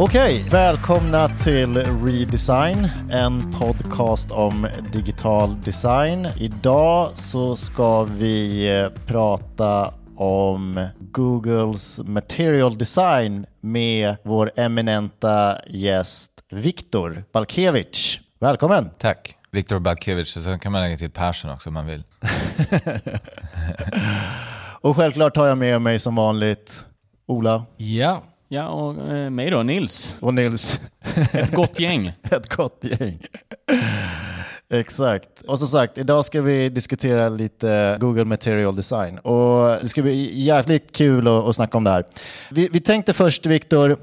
Okej, välkomna till Redesign, en podcast om digital design. Idag så ska vi eh, prata om Googles material design med vår eminenta gäst Viktor Balkevich. Välkommen! Tack. Viktor Balkevich, och sen kan man lägga till Persson också om man vill. Och självklart har jag med mig som vanligt Ola Ja. Ja, och eh, mig då, Nils. och Nils. Ett gott gäng. Ett gott gäng. Exakt. Och som sagt, idag ska vi diskutera lite Google Material Design. Och det ska bli jäkligt kul att, att snacka om det här. Vi, vi tänkte först, Viktor,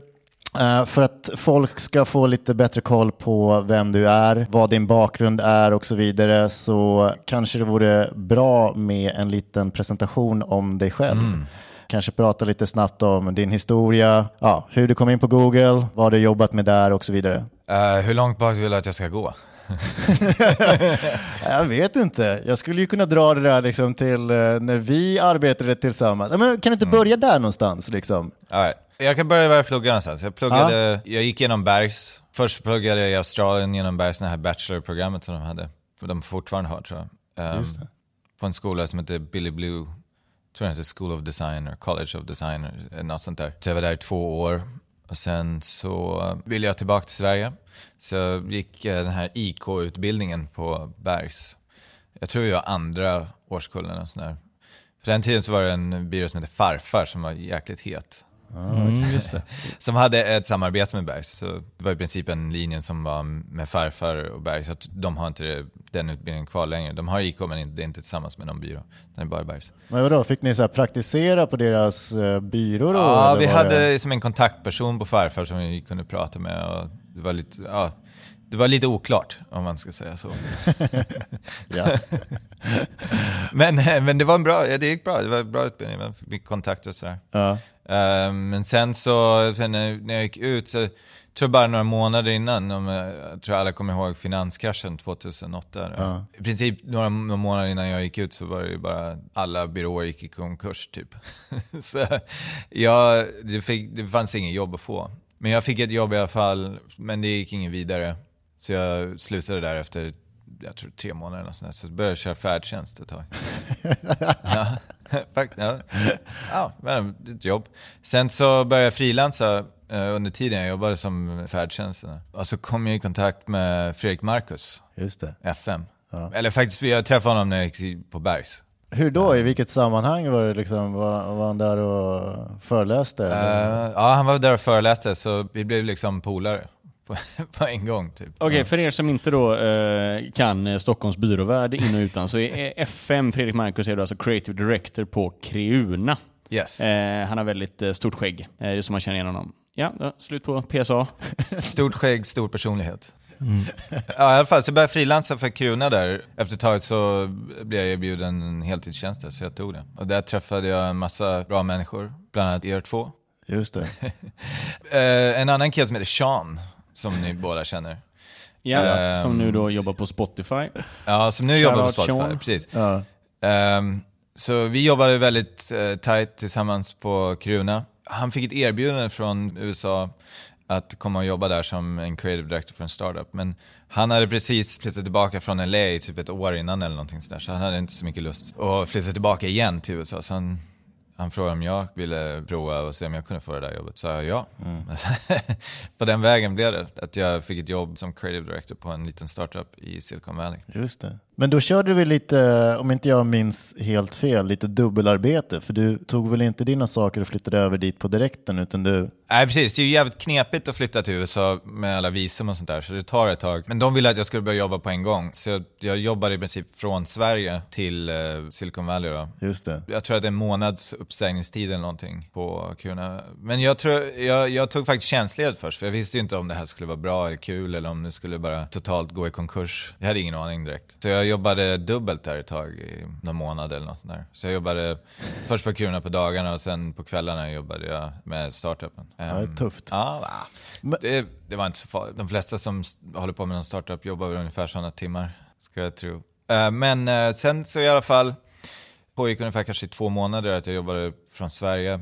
eh, för att folk ska få lite bättre koll på vem du är, vad din bakgrund är och så vidare, så kanske det vore bra med en liten presentation om dig själv. Kanske prata lite snabbt om din historia, ja, hur du kom in på Google, vad du jobbat med där och så vidare. Eh, hur långt bak vill du att jag ska gå? Jag vet inte. Jag skulle ju kunna dra det där liksom till eh, när vi arbetade tillsammans. Men kan du inte börja där någonstans? Liksom? Right. Jag kan börja var jag pluggade någonstans. Jag, pluggade, jag gick genom Bergs. Först pluggade jag i Australien genom Bergs, det här bachelorprogrammet som de hade. De fortfarande har tror jag. Just det. På en skola som heter Billy Blue. Tror jag heter School of Design eller College of Design eller något sånt där. Så jag var där i två år. Och sen så eh, ville jag tillbaka till Sverige. Så jag gick eh, den här IK-utbildningen på Bergs. Jag tror jag var andra årskullen och sån där. På den tiden så var det en byrå som hette Farfar som var jäkligt het. Mm, just det. Som hade ett samarbete med Bergs. Så det var i princip en linje som var med Farfar och Bergs. Så de har inte den utbildningen kvar längre. De har IK men inte- det är inte tillsammans med någon byrå. Det är bara Bergs. Men vadå, fick ni så praktisera på deras eh, byrå då? Ja, vi hade det- som en kontaktperson på Farfar som vi kunde prata med. Och det, var lite, ja, det var lite oklart om man ska säga så. Men, men det var en bra, ja, det gick bra. Det var en bra utbildning. Man fick kontakter och sådär. Ja. Eh, men sen så, sen när, jag gick ut så, tror bara några månader innan, om, jag jag tror alla kommer ihåg finanskraschen 2008. Ja. I princip några må- månader innan jag gick ut så var det ju bara, alla byråer gick i konkurs typ. så jag, det, fick, det fanns inget jobb att få. Men jag fick ett jobb i alla fall, men det gick ingen vidare. Så jag slutade där efter, jag tror tre månader eller sånt där. Så började jag köra färdtjänst ett tag. ja, ja. ja, men ett jobb. Sen så började jag frilansa eh, under tiden jag jobbade som färdtjänsten. Och så kom jag i kontakt med Fredrik Marcus, Just det. FM. Eller faktiskt, jag träffade honom när jag gick på Bergs. Hur då? I vilket sammanhang var det liksom? Var, var han där och föreläste? Eh, ja, han var där och föreläste, så vi blev liksom polare på, på en gång. Typ. Okej, för er som inte då eh, kan eh, Stockholms byråvärld in och utan så är FM, Fredrik Marcus, är då alltså Creative Director på Creuna. Yes. Eh, han har väldigt eh, stort skägg, det är som man känner igen honom. Ja, då, slut på PSA. Stort skägg, stor personlighet. Ja, i alla fall så började jag frilansa för Krona där. Efter ett tag så blev jag erbjuden en heltidstjänst där, så jag tog det. Och där träffade jag en massa bra människor, bland annat er två. Just det. En annan kille som heter Sean, som ni båda känner. Ja, Ehm. som nu då jobbar på Spotify. Ja, som nu Shout jobbar på Spotify. Sean. Precis. Ja. Ehm, så vi jobbade väldigt uh, tight tillsammans på Kruna. Han fick ett erbjudande från USA att komma och jobba där som en creative director för en startup. Men han hade precis flyttat tillbaka från LA typ ett år innan eller någonting sådär. Så han hade inte så mycket lust att flytta tillbaka igen till USA. Så han, han frågade om jag ville prova och se om jag kunde få det där jobbet. Så jag ja. på den vägen blev det. Att jag fick ett jobb som creative director på en liten startup i Silicon Valley. Just det. Men då körde vi lite, om inte jag minns helt fel, lite dubbelarbete. För du tog väl inte dina saker och flyttade över dit på direkten, utan du... Nej precis, det är ju jävligt knepigt att flytta till USA med alla visum och sånt där, så det tar ett tag. Men de ville att jag skulle börja jobba på en gång, så jag, jag jobbade i princip från Sverige till eh, Silicon Valley då. Just det. Jag tror att det är en månads uppsägningstid eller någonting på Kiruna. Men jag, tror, jag, jag tog faktiskt tjänstledigt först, för jag visste ju inte om det här skulle vara bra eller kul, eller om det skulle bara totalt gå i konkurs. Jag hade ingen aning direkt. Så jag jobbade dubbelt där ett tag, i någon månad eller något sånt där. Så jag jobbade först på Kiruna på dagarna och sen på kvällarna jobbade jag med startupen. Ja, det är Ehm, tufft. Ja, det, det var inte så farligt. De flesta som håller på med någon startup jobbar väl ungefär sådana timmar, ska jag tro. Eh, men eh, sen så i alla fall, pågick ungefär kanske i två månader att jag jobbade från Sverige.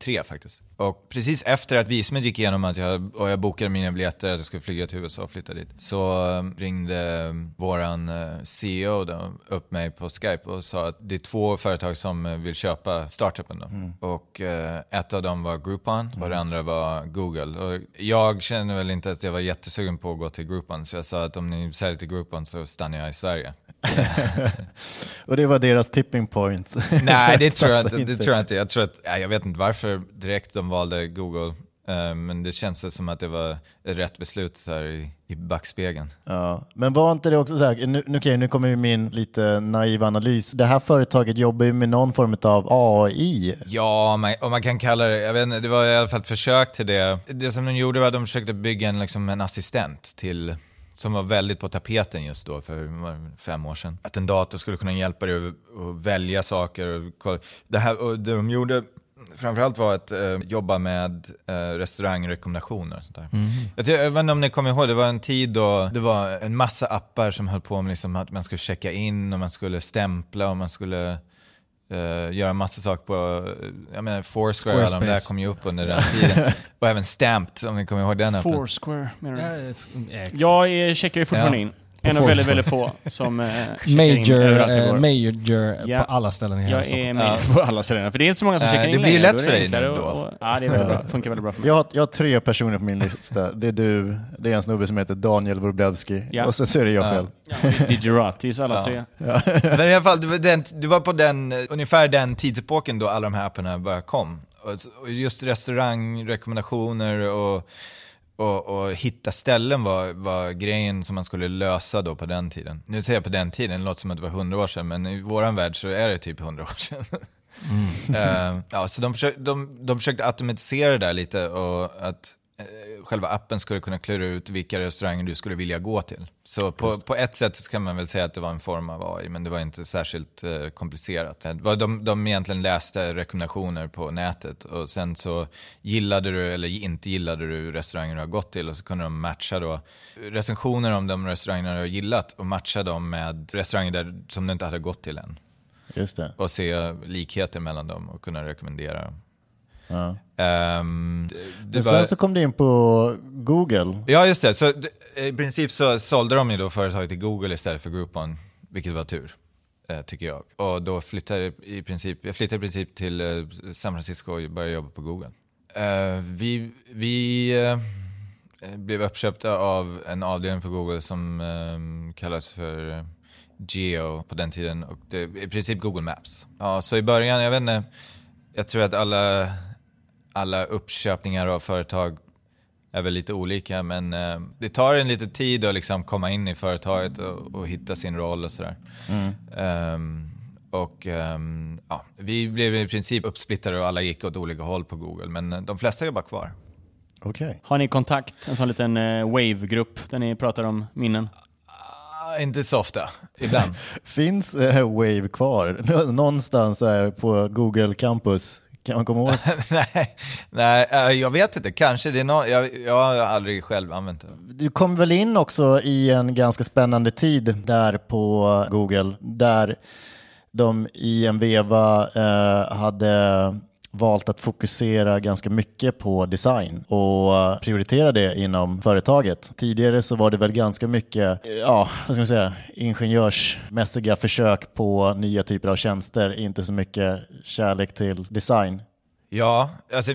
Tre faktiskt. Och precis efter att visumet gick igenom att jag, och jag bokade mina biljetter att jag skulle flyga till USA och flytta dit, så um, ringde våran uh, CEO då, upp mig på Skype och sa att det är två företag som uh, vill köpa startupen. Då. Mm. Och uh, ett av dem var Groupon mm. och det andra var Google. Och jag kände väl inte att jag var jättesugen på att gå till Groupon, så jag sa att om ni säljer till Groupon så stannar jag i Sverige. och det var deras tipping point? Nej, det tror, jag inte, det tror jag inte. Jag, tror att, jag vet inte varför direkt de valde Google. Eh, men det känns som att det var ett rätt beslut så här i, backspegeln. Ja, men var inte det också så här, nu, okay, nu kommer min lite naiva analys. Det här företaget jobbar ju med någon form av AI. Ja, man, och man kan kalla det, jag vet inte, det var i alla fall ett försök till det. Det som de gjorde var att de försökte bygga en, liksom, en assistent till som var väldigt på tapeten just då för fem år sedan. Att en dator skulle kunna hjälpa dig att välja saker. Och, det, här, och det de gjorde framförallt var att eh, jobba med eh, restaurangrekommendationer. Mm. jag, jag vet inte om ni kommer ihåg, det var en tid då det var en massa appar som höll på med liksom att man skulle checka in och man skulle stämpla och man skulle uh, göra massa saker på, jag menar Foursquare och alla de där kom ju upp under den tiden. och även Stamped, om ni kommer ihåg den appen. Foursquare menar du? Ja, jag checkar ju fortfarande ja. in. En av väldigt, väldigt få som eh, Major, eh, major ja. på alla ställen i hela Jag är ja. på alla ställen, för det är inte så många som checkar in Det blir ju lätt för dig nu då. Och, ja, det är väldigt bra. funkar väldigt bra för mig. Jag har, jag har tre personer på min lista. Det är du, det är en snubbe som heter Daniel Wroblewski ja. och sen så är det jag själv. Ja, Digeratis alla tre. Ja. Men i alla fall, du var, den, du var på den, ungefär den tidsepoken då alla de här apparna bara kom. Och just restaurangrekommendationer och och, och, hitta ställen var, var grejen som man skulle lösa då på den tiden. Nu säger jag på den tiden, det låter som att det var hundra år sedan, men i våran värld så är det typ hundra år sedan. Mm. uh, ja, så de, försök, de, de försökte automatisera det där lite och att själva appen skulle kunna klura ut vilka restauranger du skulle vilja gå till. Så på, på ett sätt så kan man väl säga att det var en form av AI, men det var inte särskilt eh, komplicerat. De, de egentligen läste rekommendationer på nätet och sen så gillade du eller inte gillade du restauranger du har gått till och så kunde de matcha då recensioner om de restaurangerna du har gillat och matcha dem med restauranger där, som du inte hade gått till än. Just det. Och se likheter mellan dem och kunna rekommendera dem. Ja. Um, Men sen så kom det in på Google. Ja, just det. Så I princip så sålde de ju då företaget till Google istället för Groupon, vilket var tur, eh, tycker jag. Och då flyttade i princip, jag flyttade i princip till eh, San Francisco och började jobba på Google. Uh, vi vi blev uppköpta av en avdelning på Google som kallas för Geo på den tiden och det i princip Google Maps. Ja, så i början, jag vet inte, jag tror att alla alla uppköpningar av företag är väl lite olika, men eh, det tar en liten tid att liksom komma in i företaget och, och hitta sin roll och sådär. Mm. Um, och um, ja, vi blev i princip uppsplittrade och alla gick åt olika håll på Google, men de flesta jobbar kvar. Okay. Har ni kontakt, en sån liten eh, Wave-grupp där ni pratar om minnen? Uh, inte så ofta, ibland. Finns eh, Wave kvar? Någonstans här på Google Campus kan man komma åt? nej, nej, eh, jag vet inte. Kanske. Det är no jag, jag har aldrig själv använt det. Du kom väl in också i en ganska spännande tid där på Google, där de i en veva eh, hade valt att fokusera ganska mycket på design och prioritera det inom företaget. Tidigare så var det väl ganska mycket, ja, vad ska man säga, ingenjörsmässiga försök på nya typer av tjänster, inte så mycket kärlek till design. Ja, alltså,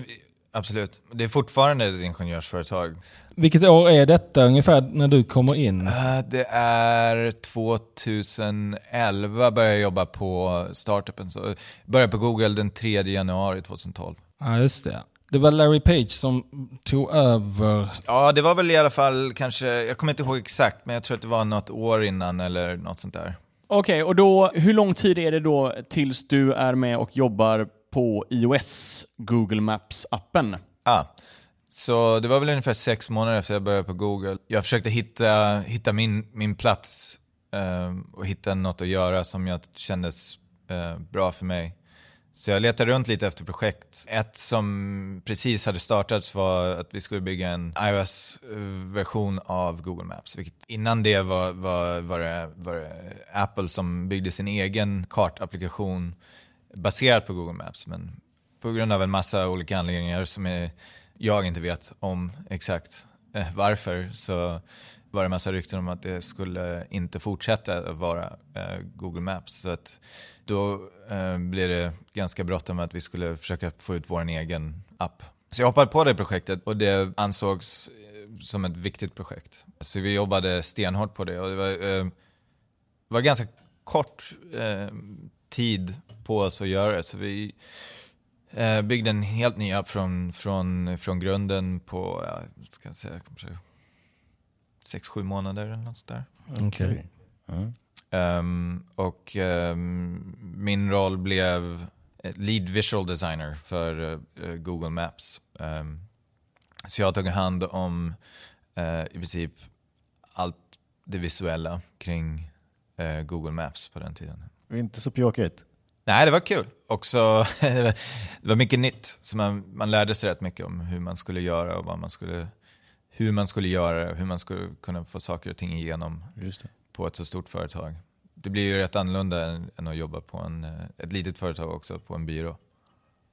absolut. Det är fortfarande ett ingenjörsföretag. Vilket år är detta ungefär när du kommer in? Uh, det är 2011 började jag jobba på startupen. Så började på Google den 3 januari 2012. Ja, just det. Det var Larry Page som tog över? Ja, det var väl i alla fall kanske, jag kommer inte ihåg exakt, men jag tror att det var något år innan eller något sånt där. Okej, okay, och då, hur lång tid är det då tills du är med och jobbar på iOS Google Maps-appen? Ah, så det var väl ungefär sex månader efter jag började på Google. Jag försökte hitta, hitta min, min plats eh, och hitta något att göra som jag kändes eh, bra för mig. Så jag letade runt lite efter projekt. Ett som precis hade startats var att vi skulle bygga en iOS-version av Google Maps. Vilket innan det var, var, var, det, var det Apple som byggde sin egen kartapplikation baserat på Google Maps. Men på grund av en massa olika anledningar som är, jag inte vet om exakt eh, varför så var det en massa rykten om att det skulle inte fortsätta att vara eh, Google Maps. Så att då eh, blev det ganska bråttom att vi skulle försöka få ut vår egen app. Så jag hoppade på det projektet och det ansågs eh, som ett viktigt projekt. Så vi jobbade stenhårt på det och det var, eh, var ganska kort eh, tid på oss att göra det. Så vi eh, byggde en helt ny app från, från, från grunden på, ja, ska jag säga, kanske sex, sju månader eller något sådär. Okej. Ehm, och ehm, min roll blev lead visual designer för eh, Google Maps. Ehm, så jag tog hand om eh, i princip allt det visuella kring eh, Google Maps på den tiden. Det är inte så pjåkigt. Nej, det var kul. Också, det, var, mycket nytt, så man, man lärde sig rätt mycket om hur man skulle göra och vad man skulle, hur man skulle göra och hur man skulle kunna få saker och ting igenom på ett så stort företag. Det blir ju rätt annorlunda än, än att jobba på en, eh, ett litet företag också, på en byrå.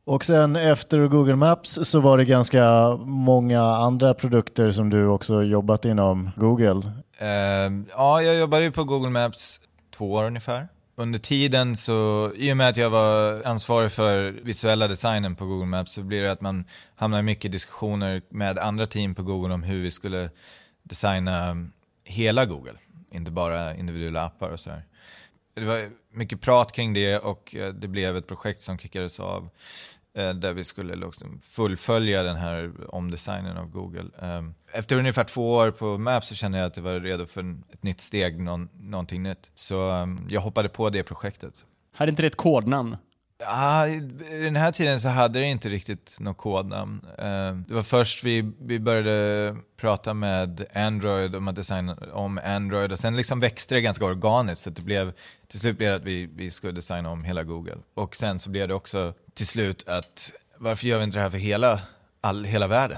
Och sen efter Google Maps så var det ganska många andra produkter som du också jobbat inom Google. Ehm, ja, jag jobbade ju på Google Maps två år ungefär. Under tiden så, i och med att jag var ansvarig för visuella designen på Google Maps så blir det att man hamnar i mycket diskussioner med andra team på Google om hur vi skulle designa hela Google, inte bara individuella appar och sådär. Det var mycket prat kring det och eh, det blev ett projekt som kickades av eh, Eh, där vi skulle liksom fullfölja den här omdesignen av Google. Ehm, efter ungefär två år på Maps så kände jag att det var redo för ett nytt steg, någon, någonting nytt. Så ehm, jag hoppade på det projektet. Hade inte det ett kodnamn? I den här tiden så hade det inte riktigt något kodnamn. Ehm, Det var först vi, vi började prata med Android om att designa om Android och sen liksom växte det ganska organiskt så det blev, till slut blev det att vi, vi skulle designa om hela Google. Och sen så blev det också till slut att varför gör vi inte det här för hela, all, hela världen?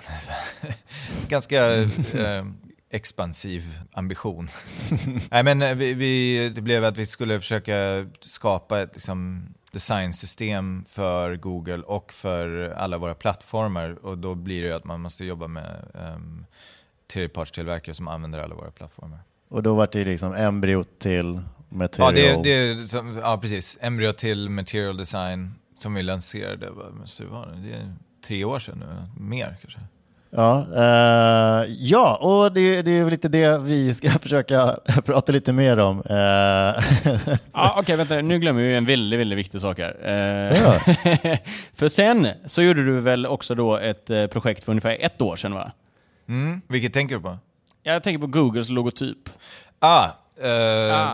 ganska eh, expansiv ambition. Nej men eh, vi, vi, det blev att vi skulle försöka skapa ett liksom, designsystem för Google och för alla våra plattformar. Och då blir det att man måste jobba med um, tredjepartstillverkare som använder alla våra plattformar. Och då var det liksom embryot till Ja, material. det, det, är som- ja, precis. Embryo till Material Design som vi lanserade, vad det? Det är tre år sedan nu, mer kanske. Ja, eh, ja och det, det är väl lite det vi ska försöka prata lite mer om. Eh, Ja, Okej, vänta. Nu glömmer vi en väldigt, väldigt viktig sak här. Eh, Ja. för sen så gjorde du väl också då ett eh, projekt för ungefär ett år sedan va? Mm. Vilket tänker du på? Jag tänker på Googles logotyp. Ah, Ah,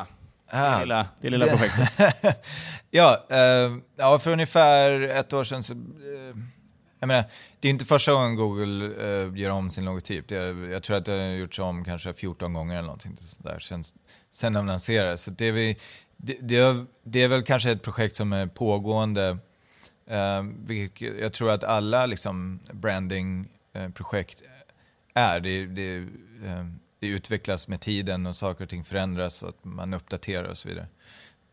ah. det lilla, det lilla projektet. ja, eh, ja, för ungefär ett år sedan så... Jag menar, det är inte första gången Google eh, gör om sin logotyp. Det, jag tror att det har gjorts om kanske 14 gånger eller någonting sådär sen, sen de lanserade. Så det är, vi, det, det, är, det är väl kanske ett projekt som är pågående. Eh, vilket jag tror att alla liksom, brandingprojekt eh, är. Det, det, eh, det utvecklas med tiden och saker och ting förändras och att man uppdaterar och så vidare.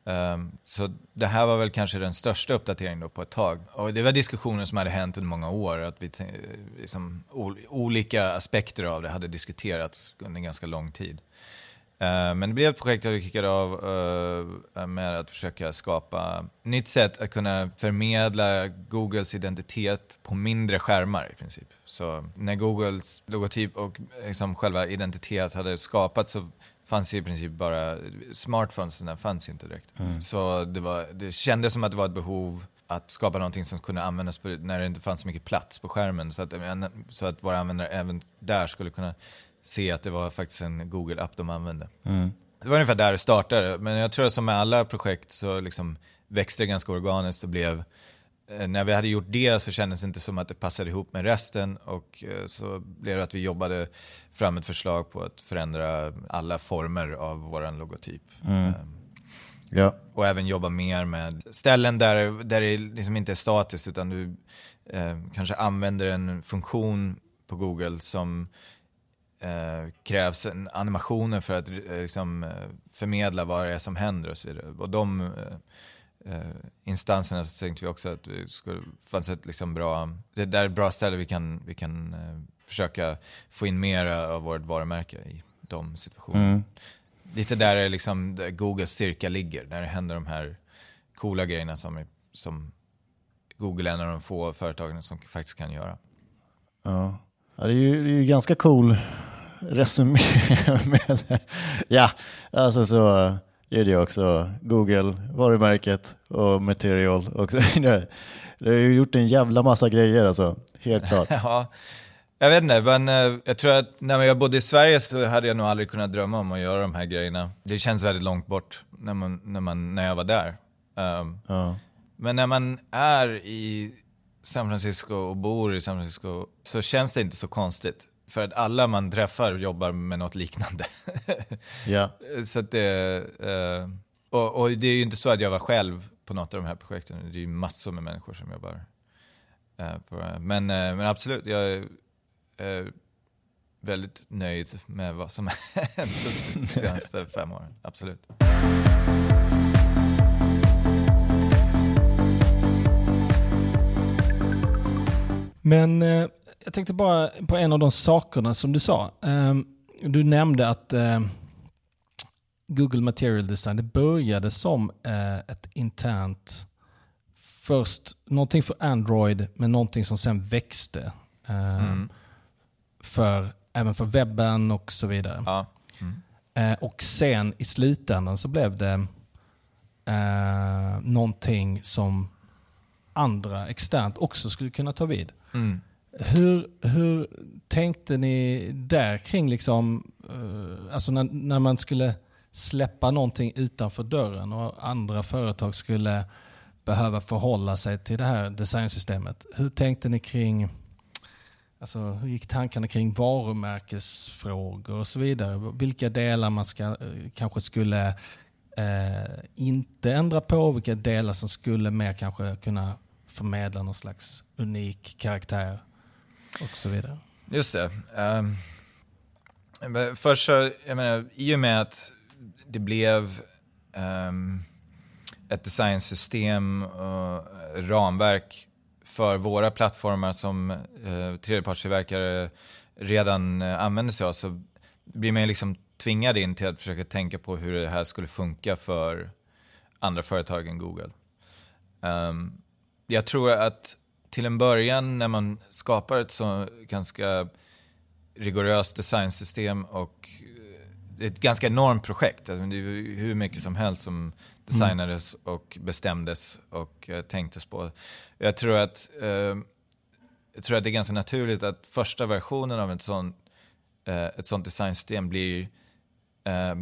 Um, så det här var väl kanske den största uppdateringen då på ett tag. Och det var diskussioner som hade hänt under många år. Att vi, liksom, ol- olika aspekter av det hade diskuterats under ganska lång tid. Uh, men det blev ett projekt där vi kickade av uh, med att försöka skapa nytt sätt att kunna förmedla Googles identitet på mindre skärmar i princip. Så när Googles logotyp och liksom själva identitet hade skapats så fanns ju i princip bara, smartphones fanns ju inte direkt. Så det, var, det kändes som att det var ett behov att skapa någonting som kunde användas på, när det inte fanns så mycket plats på skärmen. Så att, så att våra användare även där skulle kunna se att det var faktiskt en Google-app de använde. Det var ungefär där det startade, men jag tror att som med alla projekt så liksom växte det ganska organiskt och blev när vi hade gjort det så kändes det inte som att det passade ihop med resten och eh, så blev det att vi jobbade fram ett förslag på att förändra alla former av vår logotyp. Eh, ja. och även jobba mer med ställen där, där det liksom inte är statiskt utan du eh, kanske använder en funktion på Google som eh, krävs en animationer för att eh, liksom, eh, förmedla vad det är som händer och så vidare. Och de, eh, instanserna så tänkte vi också att det skulle, fanns ett liksom bra, det där är ett bra ställe vi kan, vi kan eh, försöka få in mer av vårt varumärke i de situationerna. Mm. Lite där är liksom där Googles styrka ligger, när det händer de här coola grejerna som, som Google är en av de få företagen som faktiskt kan göra. Ja. Ja, det, är ju, det är ju ganska cool resumé. med, ja, alltså så det ju också Google, varumärket och material. Och det har ju gjort en jävla massa grejer alltså, helt klart. ja, jag vet inte, men eh, jag tror att när jag bodde i Sverige så hade jag nog aldrig kunnat drömma om att göra de här grejerna. Det känns väldigt långt bort när, man, när, man, när jag var där. Um, Ja. Men när man är i San Francisco och bor i San Francisco så känns det inte så konstigt. För att alla man träffar jobbar med något liknande. Ja. så att det, eh, och, och det är ju inte så att jag var själv på något av de här projekten. Det är ju massor med människor som jobbar eh, på. Men, eh, men absolut, jag är eh, väldigt nöjd med vad som har hänt de senaste fem åren. Absolut. Men eh, jag tänkte bara på en av de sakerna som du sa. Eh, du nämnde att eh, Google Material Design, det började som eh, ett internt, först någonting för Android, men någonting som sen växte. eh, Mm. för, även för webben och så vidare. Ja. Mm. Och sen i slutändan så blev det eh, någonting som andra externt också skulle kunna ta vid. Mm. Hur, hur tänkte ni där kring liksom, eh, alltså när, när man skulle släppa någonting utanför dörren och andra företag skulle behöva förhålla sig till det här designsystemet. Hur tänkte ni kring, alltså hur gick tankarna kring varumärkesfrågor och så vidare? Vilka delar man ska, eh, kanske skulle eh, inte ändra på, vilka delar som skulle mer kanske kunna förmedla någon slags unik karaktär och så vidare. Just det. Um, först så, jag menar, i och med att det blev um, ett designsystem och ramverk för våra plattformar som uh, tredjepartstillverkare redan uh, använder sig av så blir man ju liksom tvingad in till att försöka tänka på hur det här skulle funka för andra företag än Google. Um, jag tror att till en början när man skapar ett så ganska rigoröst designsystem och det är ett ganska enormt projekt. Alltså, Det är hur mycket som helst som designades och bestämdes och eh, tänktes på. Jag tror att eh, jag tror att det är ganska naturligt att första versionen av ett sånt, eh, ett sånt designsystem blir eh,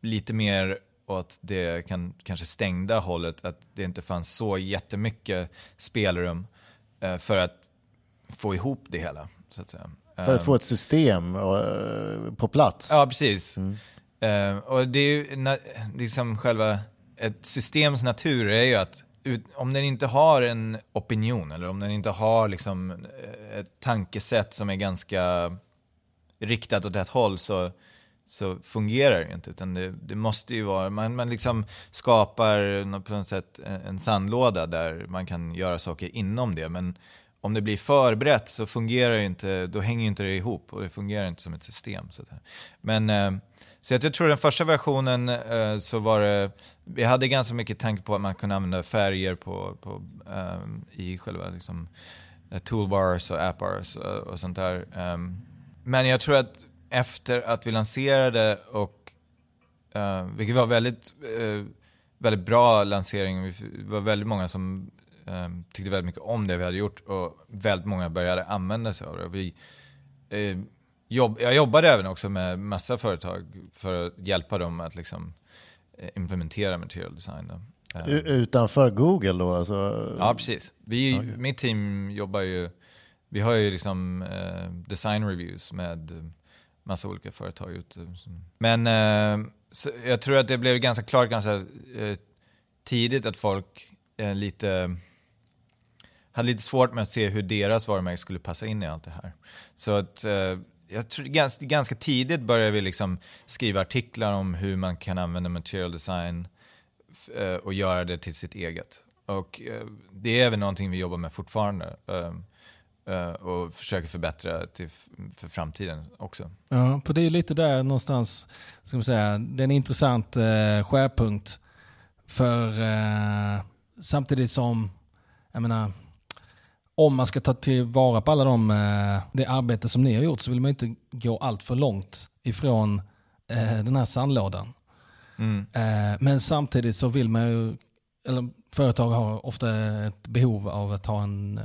lite mer åt det kan, kanske stängda hållet, att det inte fanns så jättemycket spelrum eh, för att få ihop det hela. Så att säga. För att få ett system eh, på plats. Ja, precis. Eh, och det är ju liksom själva, ett systems natur är ju att om den inte har en opinion eller om den inte har liksom eh, ett tankesätt som är ganska riktat åt ett håll så, så fungerar det ju inte. Utan det, det måste ju vara, man, man liksom skapar på något sätt en sandlåda där man kan göra saker inom det. Men om det blir för brett så fungerar det inte, då hänger inte det ihop och det fungerar inte som ett system. Så, att, men, eh, så att jag tror den första versionen eh, så var det, vi hade ganska mycket tanke på att man kunde använda färger på, på, eh, i själva liksom, toolbars och appbars och, sånt där. Men jag tror att efter att vi lanserade och, uh, vilket var väldigt, eh, väldigt bra lansering, det var väldigt många som eh, tyckte väldigt mycket om det vi hade gjort och väldigt många började använda sig av det. Vi, eh, jobb, jag jobbade även också med massa företag för att hjälpa dem att liksom, implementera material design. Då. Utanför Google då? Alltså, Ja, precis. Vi, Mitt team jobbar ju, vi har ju liksom eh, design reviews med massa olika företag ute. Men eh, så jag tror att det blev ganska klart ganska eh, tidigt att folk eh, lite hade lite svårt med att se hur deras varumärke skulle passa in i allt det här. Så att eh, jag tror ganska, ganska tidigt började vi liksom skriva artiklar om hur man kan använda material design eh, och göra det till sitt eget. Och eh, det är väl någonting vi jobbar med fortfarande. Eh, eh, och försöker förbättra till, för framtiden också. Ja, för det är lite där någonstans, ska man säga, det är en intressant eh, skärpunkt. För eh, samtidigt som, jag menar, om man ska ta tillvara på alla de, eh, det arbete som ni har gjort så vill man inte gå allt för långt ifrån eh, den här sandlådan. Mm. Eh, men samtidigt så vill man ju, eller företag har ofta ett behov av att ha en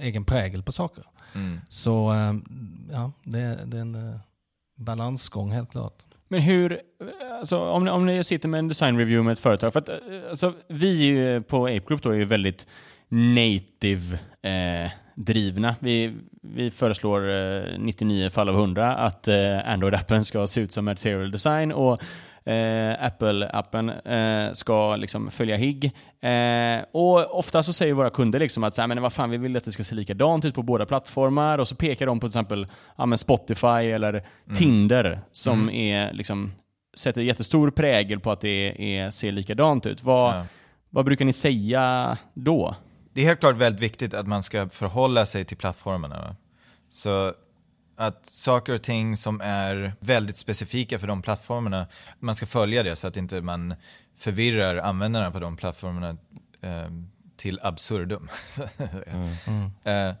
egen prägel på saker. Mm. Så eh, ja, det, det är en eh, balansgång helt klart. Men hur, alltså, om, ni, om ni sitter med en design review med ett företag, för att eh, alltså, vi eh, på Ape Group då är ju väldigt native eh, drivna. Vi, vi föreslår eh, 99 fall av 100 att eh, Android-appen ska se ut som Material Design och eh, Apple-appen eh, ska liksom följa HIG. Eh, och ofta så säger våra kunder liksom att så här, men vad fan, vi vill att det ska se likadant ut på båda plattformar och så pekar de på till exempel ja, Spotify eller Tinder som är liksom sätter jättestor prägel på att det är, ser likadant ut. Vad, Ja. vad brukar ni säga då? Det är helt klart väldigt viktigt att man ska förhålla sig till plattformarna. va? Så att saker och ting som är väldigt specifika för de plattformarna, man ska följa det så att inte man förvirrar användarna på de plattformarna eh, till absurdum. Eh,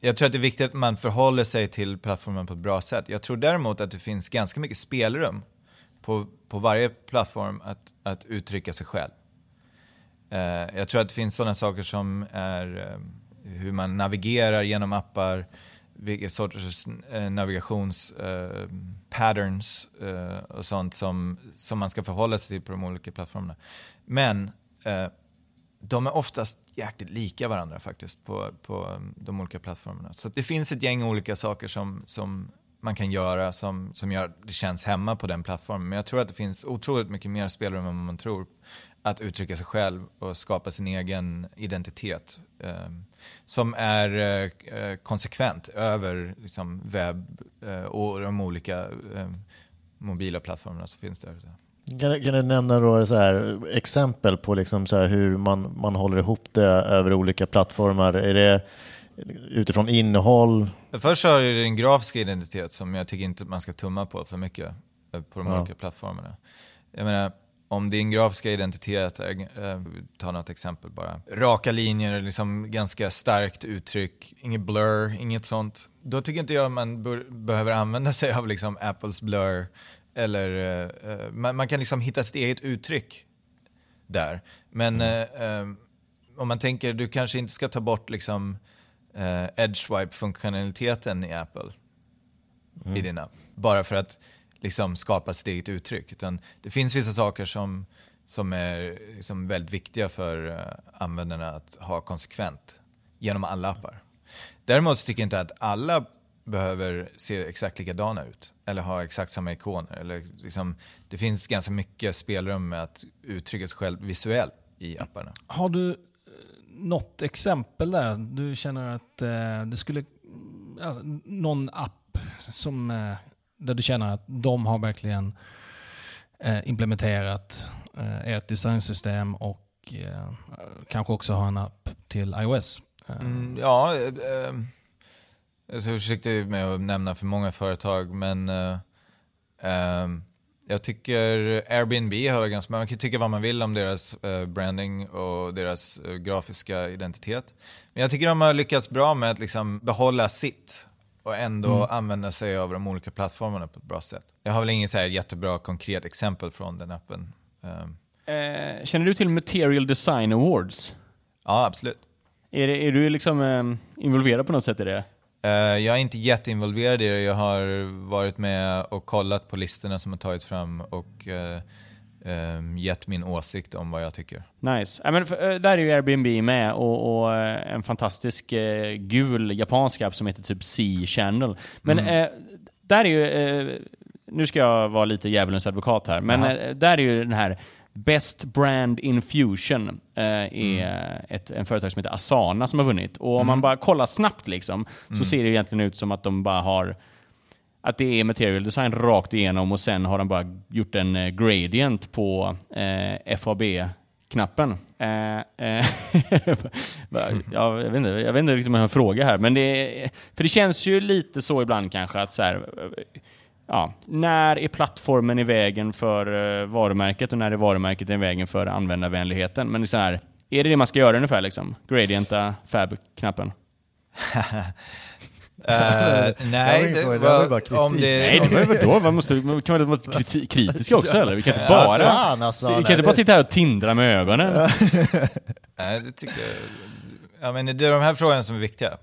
jag tror att det är viktigt att man förhåller sig till plattformen på ett bra sätt. Jag tror däremot att det finns ganska mycket spelrum på, på varje plattform att, att uttrycka sig själv. Eh, jag tror att det finns sådana saker som är eh, hur man navigerar genom appar, vilka sorters eh, navigations eh, patterns eh, och sånt som, som man ska förhålla sig till på de olika plattformarna. Men eh, de är oftast jäkligt lika varandra faktiskt på, på um, de olika plattformarna. Så det finns ett gäng olika saker som, som man kan göra som, som gör att det känns hemma på den plattformen. Men jag tror att det finns otroligt mycket mer spelrum än vad man tror att uttrycka sig själv och skapa sin egen identitet. Eh, som är eh, eh, konsekvent över liksom, webb eh, och de olika eh, mobila plattformarna som finns där. Kan, kan du nämna då så här, exempel på liksom så hur man, man håller ihop det över olika plattformar? Är det utifrån innehåll? Först har du din grafiska identitet som jag tycker inte att man ska tumma på för mycket på de Ja. olika plattformarna. Jag menar, om din grafiska identitet, är, eh, ta något exempel bara. Raka linjer, liksom ganska starkt uttryck, inget blur, inget sånt. Då tycker inte jag man behöver använda sig av liksom Apples blur. Eller eh, eh, man, man kan liksom hitta sitt eget uttryck där. Men eh, eh, om man tänker, du kanske inte ska ta bort liksom eh, edge swipe-funktionaliteten i Apple i din app. Bara för att liksom skapa sitt eget uttryck. Utan det finns vissa saker som, som är liksom väldigt viktiga för eh, användarna att ha konsekvent genom alla appar. Däremot så tycker jag inte att alla behöver se exakt likadana ut eller ha exakt samma ikoner. Eller liksom, det finns ganska mycket spelrum med att uttrycka sig själv visuellt i apparna. Har du eh, något exempel där? Du känner att eh, det skulle... Alltså, någon app som, eh, där du känner att de har verkligen eh, implementerat eh, ert designsystem och eh, kanske också har en app till iOS. Eh, mm, ja, eh, eh jag är försiktig med att nämna för många företag, men eh, eh, jag tycker Airbnb har ganska, man kan tycka vad man vill om deras eh, branding och deras eh, grafiska identitet. Men jag tycker de har lyckats bra med att liksom behålla sitt och ändå använda sig av de olika plattformarna på ett bra sätt. Jag har väl inget så här jättebra konkret exempel från den appen. Eh, Eh, känner du till Material Design Awards? ja, absolut. Är, det, är du liksom eh, involverad på något sätt i det? Eh, jag är inte jätteinvolverad i det. Jag har varit med och kollat på listorna som har tagits fram och eh, gett min åsikt om vad jag tycker. Nice. Ja, men för, eh, där är ju Airbnb med och, och eh, en fantastisk eh, gul japansk app som heter typ C-channel. Men eh, där är ju, eh, nu ska jag vara lite djävulens advokat här, men eh, där är ju den här Best Brand Infusion eh, är ett en företag som heter Asana som har vunnit. Och om man bara kollar snabbt liksom, så ser det egentligen ut som att de bara har att det är material design rakt igenom och sen har de bara gjort en eh, gradient på eh, FAB-knappen. Eh, eh, jag, vet inte, jag vet inte riktigt om jag har en fråga här, men det, för det känns ju lite så ibland kanske att så här, ja, när är plattformen i vägen för uh, varumärket och när är varumärket i vägen för användarvänligheten? Men så här, är det det man ska göra ungefär? Liksom? Gradienta fab-knappen? Uh, nej, det, var, bara kritik. Om det, nej, det var vadå? Man måste, man kan väl vara kritiska också eller? Vi kan inte bara, ja, alltså, vi kan inte bara sitta här och tindra med ögonen. nej, det tycker jag. Ja, men det är de här frågorna som är viktiga.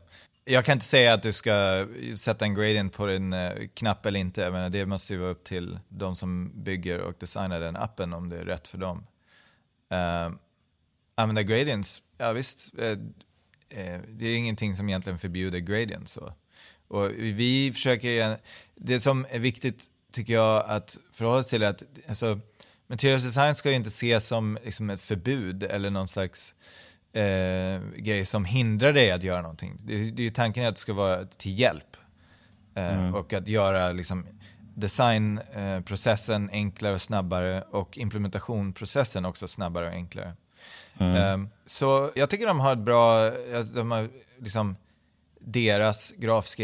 Jag kan inte säga att du ska sätta en gradient på din eh, knapp eller inte. Jag menar, det måste ju vara upp till de som bygger och designar den appen om det är rätt för dem. Uh, använda gradients, ja visst. Uh, uh, det är ingenting som egentligen förbjuder gradients. Så. Och vi försöker, det som är viktigt tycker jag att förhålla sig till är att alltså, materials design ska ju inte ses som liksom, ett förbud eller någon slags eh, grej som hindrar dig att göra någonting. Det, det är ju tanken att det ska vara till hjälp. Eh, mm. Och att göra liksom, designprocessen enklare och snabbare och implementationprocessen också snabbare och enklare. Mm. Eh, så jag tycker de har ett bra, de har liksom, deras grafiska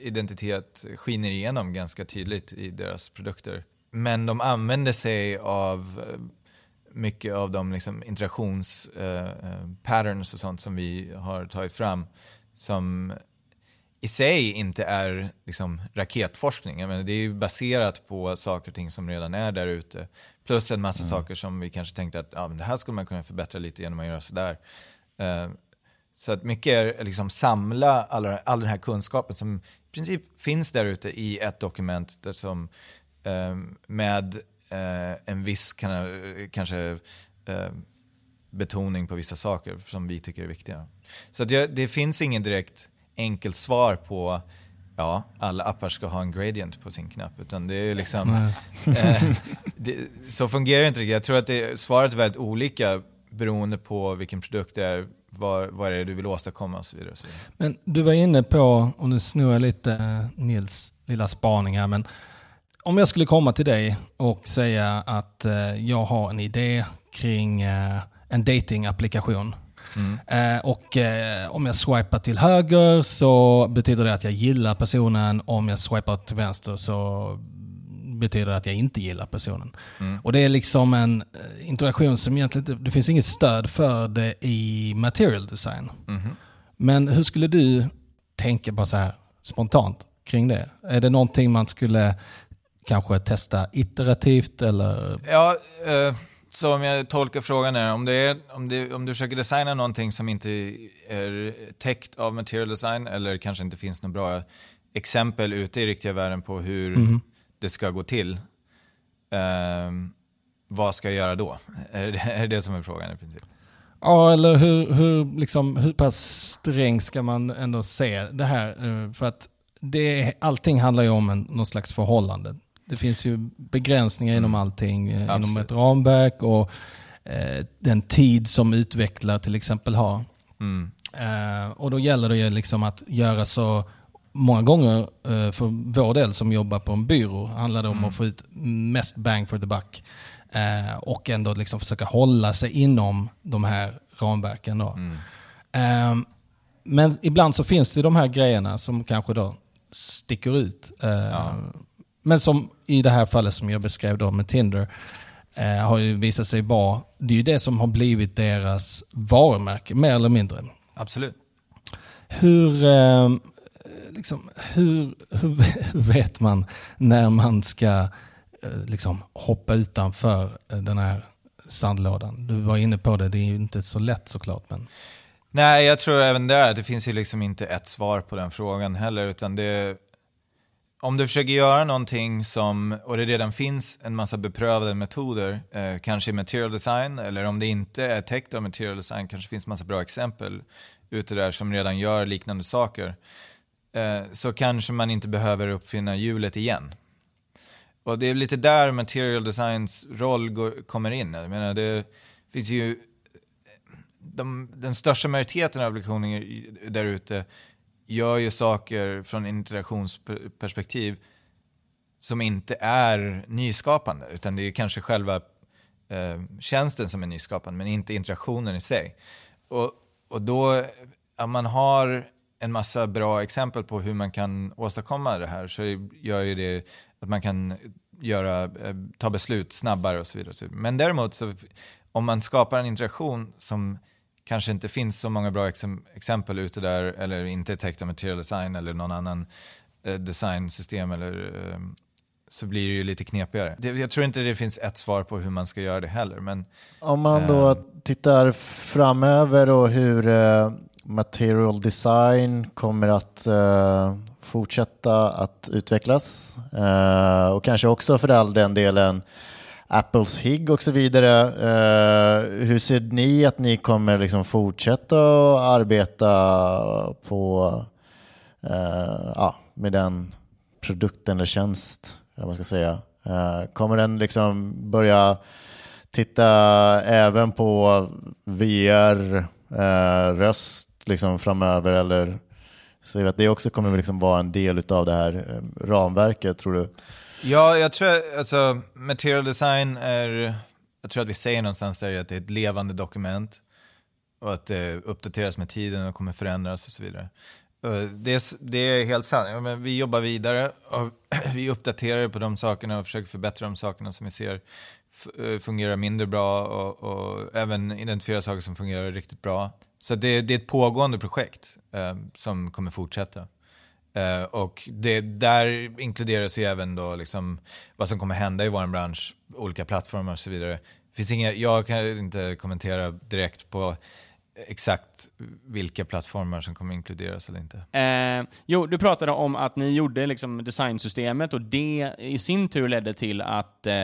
identitet, skiner igenom ganska tydligt i deras produkter. Men de använder sig av eh, mycket av de liksom interaktionspatterns eh, uh, och sånt som vi har tagit fram som i sig inte är liksom raketforskning. Jag menar, det är ju baserat på saker och ting som redan är där ute. Plus en massa mm. saker som vi kanske tänkte att ja, men det här skulle man kunna förbättra lite genom att göra sådär. Uh, så att mycket är liksom samla alla, all den här kunskapen som i princip finns där ute i ett dokument där som, uh, med eh, en viss kan, kanske eh, betoning på vissa saker som vi tycker är viktiga. Så det, det finns ingen direkt enkelt svar på ja, alla appar ska ha en gradient på sin knapp. Utan det är liksom, eh, det, så fungerar det inte riktigt. Jag tror att det, svaret är väldigt olika beroende på vilken produkt det är, vad, vad är det du vill åstadkomma och så vidare. Och så vidare. Men du var inne på, och nu snurrar jag lite Nils lilla spaning här, men om jag skulle komma till dig och säga att eh, jag har en idé kring eh, en datingapplikation. Mm. Eh, och om jag swipar till höger så betyder det att jag gillar personen. Om jag swipar till vänster så betyder att jag inte gillar personen. Mm. Och det är liksom en eh, interaktion som egentligen inte, det finns inget stöd för det i material design. Mm. Men hur skulle du tänka bara så här spontant kring det? Är det någonting man skulle kanske testa iterativt eller? Ja, eh, så om jag tolkar frågan är, om, det är om, det, om du försöker designa någonting som inte är täckt av material design eller kanske inte finns några bra exempel ute i riktiga världen på hur mm. Det ska gå till. Eh, vad ska jag göra då? Är det, är det som är frågan i princip? Ja, eller hur, hur, liksom, hur pass sträng ska man ändå se det här? Eh, för att det, allting handlar ju om en, någon slags förhållande det finns ju begränsningar mm. inom allting, eh, Absolut. inom ett ramverk och eh, den tid som utvecklare till exempel har. Mm. Eh, och då gäller det ju liksom att göra så Många gånger eh, för vår del som jobbar på en byrå handlar det om mm. att få ut mest bang for the buck. Eh, och ändå liksom försöka hålla sig inom de här ramverken. Då. Mm. Eh, men ibland så finns det de här grejerna som kanske då sticker ut. Ja. Men som i det här fallet som jag beskrev då med Tinder, eh, har ju visat sig vara, det är ju det som har blivit deras varumärke, mer eller mindre. Absolut. Hur, eh, liksom, hur, hur, vet man när man ska eh, liksom, hoppa utanför eh, den här sandlådan? Du var inne på det, det är ju inte så lätt såklart. Men... Nej, jag tror även där, det finns ju liksom inte ett svar på den frågan heller, utan det om du försöker göra någonting som, och det redan finns en massa beprövade metoder, eh, kanske i material design, eller om det inte är täckt av material design, kanske finns massa bra exempel ute där som redan gör liknande saker, Eh, så kanske man inte behöver uppfinna hjulet igen. Och det är lite där material designs roll går, kommer in. Jag menar, det finns ju, de, den största majoriteten av lektioner där ute gör ju saker från interaktionsperspektiv som inte är nyskapande, utan det är kanske själva eh, tjänsten som är nyskapande, men inte interaktionen i sig. Och, och då, om man har en massa bra exempel på hur man kan åstadkomma det här, så gör ju det att man kan göra, eh, ta beslut snabbare och så vidare. Men däremot, så, om man skapar en interaktion som kanske inte finns så många bra exempel ute där, eller inte täckt av material design eller någon annan eh, designsystem eller eh, så blir det ju lite knepigare. jag tror inte det finns ett svar på hur man ska göra det heller. Men, Om man då äh, tittar framöver och hur äh, material design kommer att äh, fortsätta att utvecklas eh, och kanske också för all den delen Apples HIG och så vidare. Eh, hur ser ni att ni kommer liksom fortsätta att arbeta på, ja, med den produkten eller tjänst eller man ska säga. Kommer den liksom börja titta även på VR, eh, röst liksom framöver eller så att det också kommer liksom vara en del av det här eh, ramverket tror du? Ja, jag tror alltså material design är, jag tror att vi säger någonstans där att det är ett levande dokument och att det uppdateras med tiden och kommer förändras och så vidare. Det är, det är helt sant. Ja, vi jobbar vidare och vi uppdaterar på de sakerna och försöker förbättra de sakerna som vi ser eh, fungerar mindre bra och, och även identifiera saker som fungerar riktigt bra. Så det, det är ett pågående projekt eh, som kommer fortsätta. Eh, och det, där inkluderas ju även då liksom vad som kommer hända i vår bransch, olika plattformar och så vidare. Finns inga, jag kan inte kommentera direkt på exakt vilka plattformar som kommer inkluderas eller inte. Eh, jo, du pratade om att ni gjorde liksom designsystemet och det i sin tur ledde till att eh,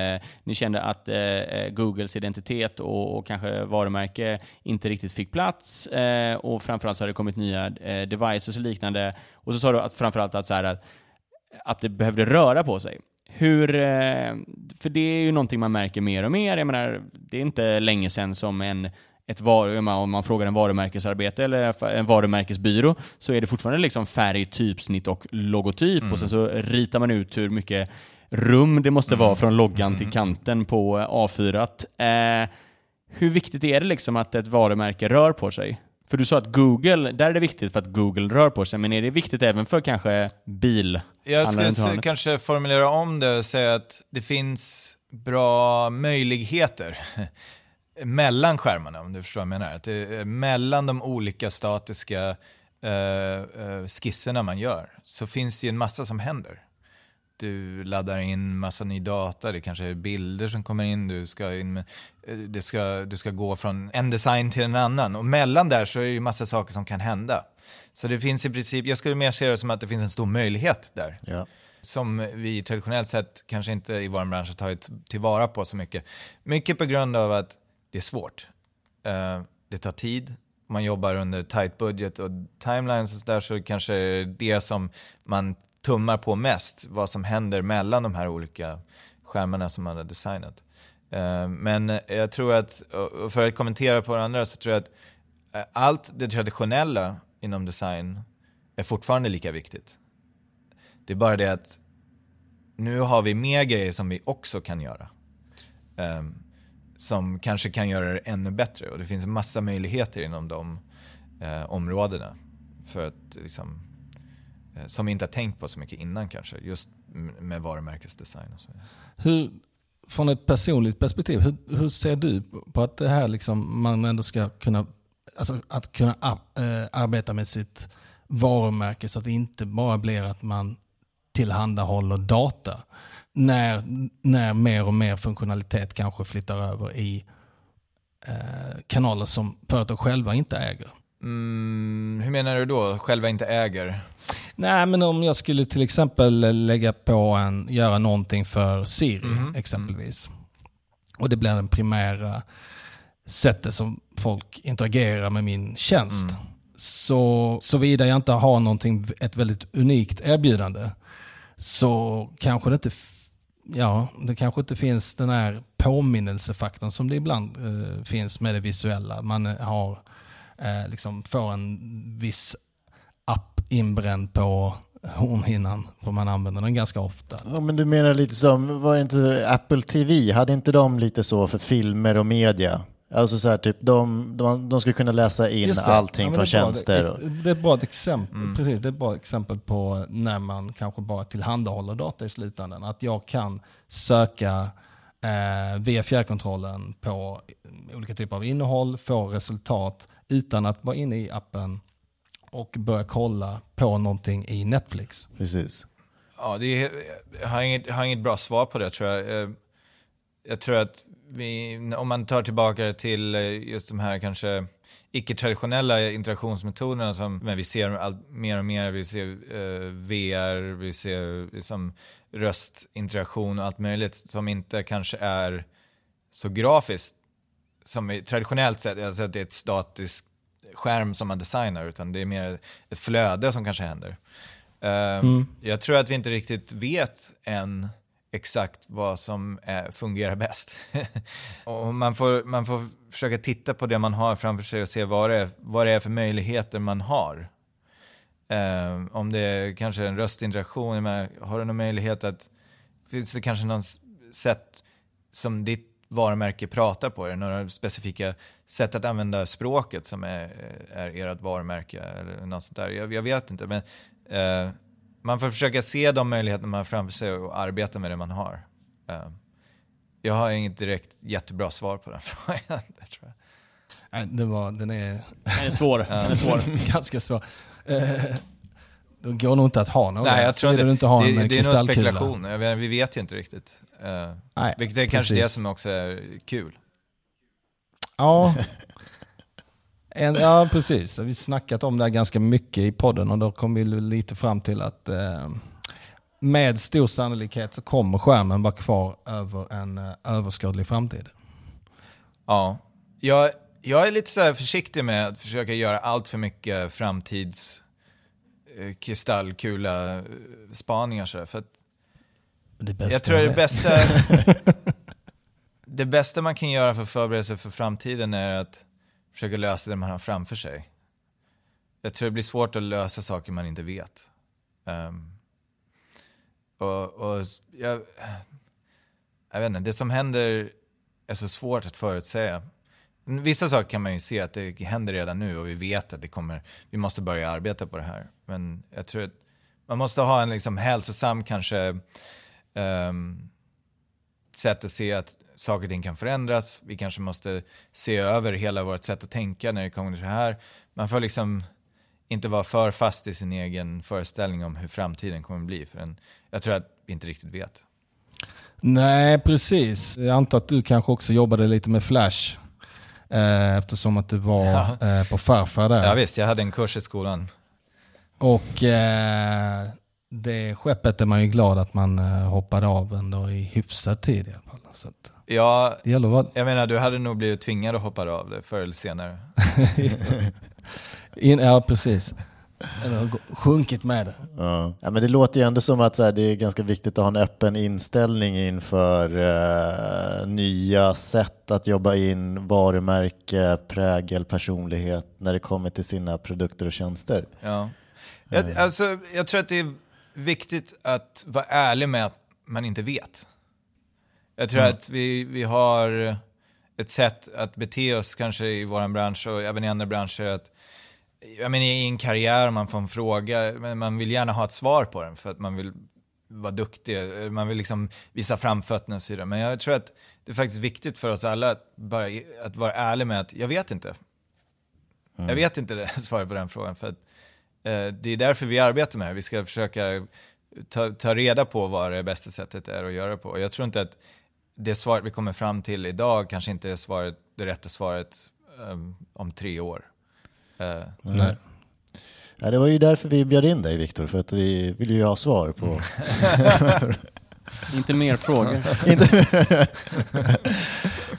ni kände att eh, eh, Googles identitet och, och, kanske varumärke inte riktigt fick plats eh, och framförallt så har det kommit nya eh, devices och liknande. Och så sa du att framförallt att, så här, att, att det behövde röra på sig. Hur, eh, för det är ju någonting man märker mer och mer. Jag menar, det är inte länge sedan som en ett var om man frågar en varumärkesarbete eller en varumärkesbyrå så är det fortfarande liksom färg, typsnitt och logotyp mm. och sen så ritar man ut hur mycket rum det måste mm. vara från loggan mm. till kanten på A4. Eh, hur viktigt är det liksom att ett varumärke rör på sig? För du sa att Google, där är det viktigt för att Google rör på sig, men är det viktigt även för kanske bil? Jag skulle kanske formulera om det och säga att det finns bra möjligheter mellan skärmarna, om du förstår vad jag menar. Att mellan de olika statiska eh, eh, skisserna man gör så finns det ju en massa som händer. Du laddar in massa ny data, det kanske är bilder som kommer in, du ska, in med, eh, det ska, du ska gå från en design till en annan. Och mellan där så är det ju massa saker som kan hända. Så det finns i princip, jag skulle mer se det som att det finns en stor möjlighet där. Ja som vi traditionellt sett kanske inte i vår bransch har tagit tillvara på så mycket. Mycket på grund av att det är svårt. Uh, det tar tid, man jobbar under tight budget och timelines och där så kanske det som man tummar på mest, vad som händer mellan de här olika skärmarna som man har designat. Uh, men jag tror att, och för att kommentera på det andra, så tror jag att eh, allt det traditionella inom design är fortfarande lika viktigt. Det är bara det att nu har vi mer grejer som vi också kan göra. Um, som kanske kan göra det ännu bättre. Och det finns en massa möjligheter inom de eh, områdena. För att, liksom, eh, som vi inte har tänkt på så mycket innan kanske. Just med varumärkesdesign och så. Hur, från ett personligt perspektiv, hur, hur, ser du på att det här liksom, man ändå ska kunna, alltså att kunna ar äh, arbeta med sitt varumärke så att det inte bara blir att man tillhandahåller data när, när mer och mer funktionalitet kanske flyttar över i eh, kanaler som företag själva inte äger. Mm, hur menar du då, själva inte äger? Nej, men om jag skulle till exempel lägga på en, göra någonting för Siri mm. exempelvis. Och det blir den primära sättet som folk interagerar med min tjänst. Mm. Så såvida jag inte har någonting, ett väldigt unikt erbjudande så kanske det inte ja, det kanske inte finns den här påminnelsefaktorn som det ibland eh, finns med det visuella. Man eh, har, eh, liksom får en viss app inbränd på hornhinnan, för man använder den ganska ofta. Ja, men du menar lite som, var det inte Apple TV, hade inte de lite så för filmer och media? Alltså så här, typ, de, de, de skulle kunna läsa in Just det. allting Ja, men från det är bra. tjänster. Det, Och, det, det är ett bra exempel, Mm. precis, det är ett bra exempel på när man kanske bara tillhandahåller data i slutändan. Att jag kan söka eh, via fjärrkontrollen på olika typer av innehåll, få resultat utan att vara inne i appen och börja kolla på någonting i Netflix. precis. Ja, det är, jag, har inget, jag har inget bra svar på det tror jag. Eh, Jag tror att vi, om man tar tillbaka till eh, just de här kanske icke-traditionella interaktionsmetoderna som men vi ser allt mer och mer, vi ser eh, VR, vi ser liksom röstinteraktion och allt möjligt som inte kanske är så grafiskt som vi, traditionellt sett, alltså att det är ett statiskt skärm som man designar, utan det är mer ett flöde som kanske händer. Eh, Jag tror att vi inte riktigt vet än exakt vad som är, fungerar bäst. och man, får, man får försöka titta på det man har framför sig och se vad det är, vad det är för möjligheter man har. Eh, om det är kanske en röstinteraktion, menar, har du någon möjlighet att, finns det kanske något sätt som ditt varumärke pratar på det, några specifika sätt att använda språket som är, är ert varumärke eller något sånt där. Jag, jag vet inte, men eh, man får försöka se de möjligheter man har framför sig och arbeta med det man har. Eh, jag har inget direkt jättebra svar på den frågan. tror jag. Nej, det var, den är Den är svår. Den är svår. ganska svår. Eh, det går nog inte att ha någon. Nej, jag tror inte, inte har det, en det är nog spekulation. Vet, vi vet ju inte riktigt. Eh, Nej, vilket är kanske det precis. som också är kul. Ja. En, ja, precis. Vi har snackat om det här ganska mycket i podden och då kom vi lite fram till att eh, med stor sannolikhet så kommer skärmen vara kvar över en eh, överskådlig framtid. Ja, jag, jag är lite så här försiktig med att försöka göra allt för mycket framtids eh, kristallkula eh, spaningar så här, för att Det bästa jag tror det bästa det bästa man kan göra för att förbereda sig för framtiden är att Försöker lösa det man har framför sig. Jag tror det blir svårt att lösa saker man inte vet. Um, och, och jag, jag vet inte, det som händer är så svårt att förutsäga. Vissa saker kan man ju se att det händer redan nu och vi vet att det kommer, vi måste börja arbeta på det här. Men jag tror att man måste ha en liksom hälsosam kanske um, sätt att se att saker och ting kan förändras. Vi kanske måste se över hela vårt sätt att tänka när det kommer till det här. Man får liksom inte vara för fast i sin egen föreställning om hur framtiden kommer bli. För en, jag tror att vi inte riktigt vet. Nej, precis. Jag antar att du kanske också jobbade lite med Flash. Eh, eftersom att du var Ja. eh, på farfar där. Ja visst, jag hade en kurs i skolan. Och eh, det skeppet är man ju glad att man eh, hoppade av ändå i hyfsad tid i alla fall. Så att Ja, det gäller jag menar du hade nog blivit tvingad att hoppa av det förr eller senare. in, Ja, precis. Eller sjunkit med det. Ja. Ja, men det låter ju ändå som att så här, det är ganska viktigt att ha en öppen inställning inför eh, nya sätt att jobba in varumärke, prägel, personlighet när det kommer till sina produkter och tjänster. Ja. Jag, alltså, jag tror att det är viktigt att vara ärlig med att man inte vet. Jag tror att vi, vi har ett sätt att bete oss kanske i vår bransch och även i andra branscher. Att, jag menar, I en karriär man får en fråga, men man vill gärna ha ett svar på den för att man vill vara duktig, man vill liksom visa framfötterna och så vidare. Men jag tror att det är faktiskt viktigt för oss alla att, bara, att vara ärlig med att jag vet inte. Jag vet inte det svaret på den frågan. För att, eh, det är därför vi arbetar med det. Vi ska försöka ta, ta reda på vad det bästa sättet är att göra på. Och jag tror inte att det svaret vi kommer fram till idag kanske inte är svaret, det rätta svaret um, om tre år. Eh, Nej. Ja, det var ju därför vi bjöd in dig Viktor, för att vi vill ju ha svar på... Inte mer frågor. Inte...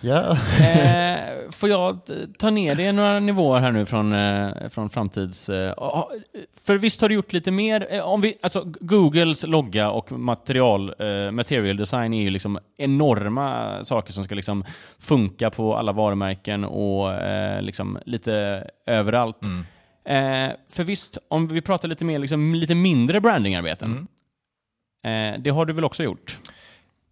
ja. Eh, får jag ta ner det några nivåer här nu från, eh, från framtids... Eh, för visst har du gjort lite mer? Eh, om vi, alltså, Googles logga och material, eh, material design är ju liksom enorma saker som ska liksom funka på alla varumärken och eh, liksom lite överallt. mm. Eh, för visst, om vi pratar lite mer, liksom, lite mindre brandingarbeten. Eh, det har du väl också gjort?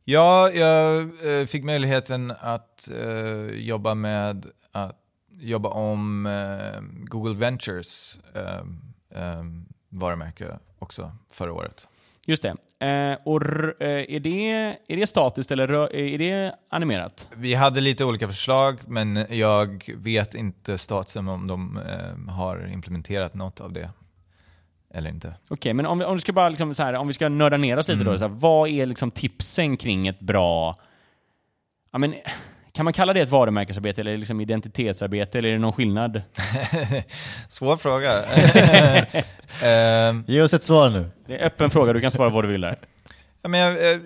Ja, jag eh, fick möjligheten att eh, jobba med att jobba om eh, Google Ventures eh, eh, varumärke också förra året. Just det. Eh, och eh, är, det är det statiskt eller är det animerat? Vi hade lite olika förslag, men jag vet inte statusen om de eh, har implementerat något av det eller inte. Okej, men om, vi- om, du ska bara liksom så här, om vi ska nörda ner oss lite då. Så här, vad är liksom tipsen kring ett bra... Ja, men, kan man kalla det ett varumärkesarbete eller liksom identitetsarbete eller är det någon skillnad? Svår fråga. Ehm, Ge oss ett svar nu. Det är en öppen fråga, du kan svara vad du vill där. Ja, men jag, jag,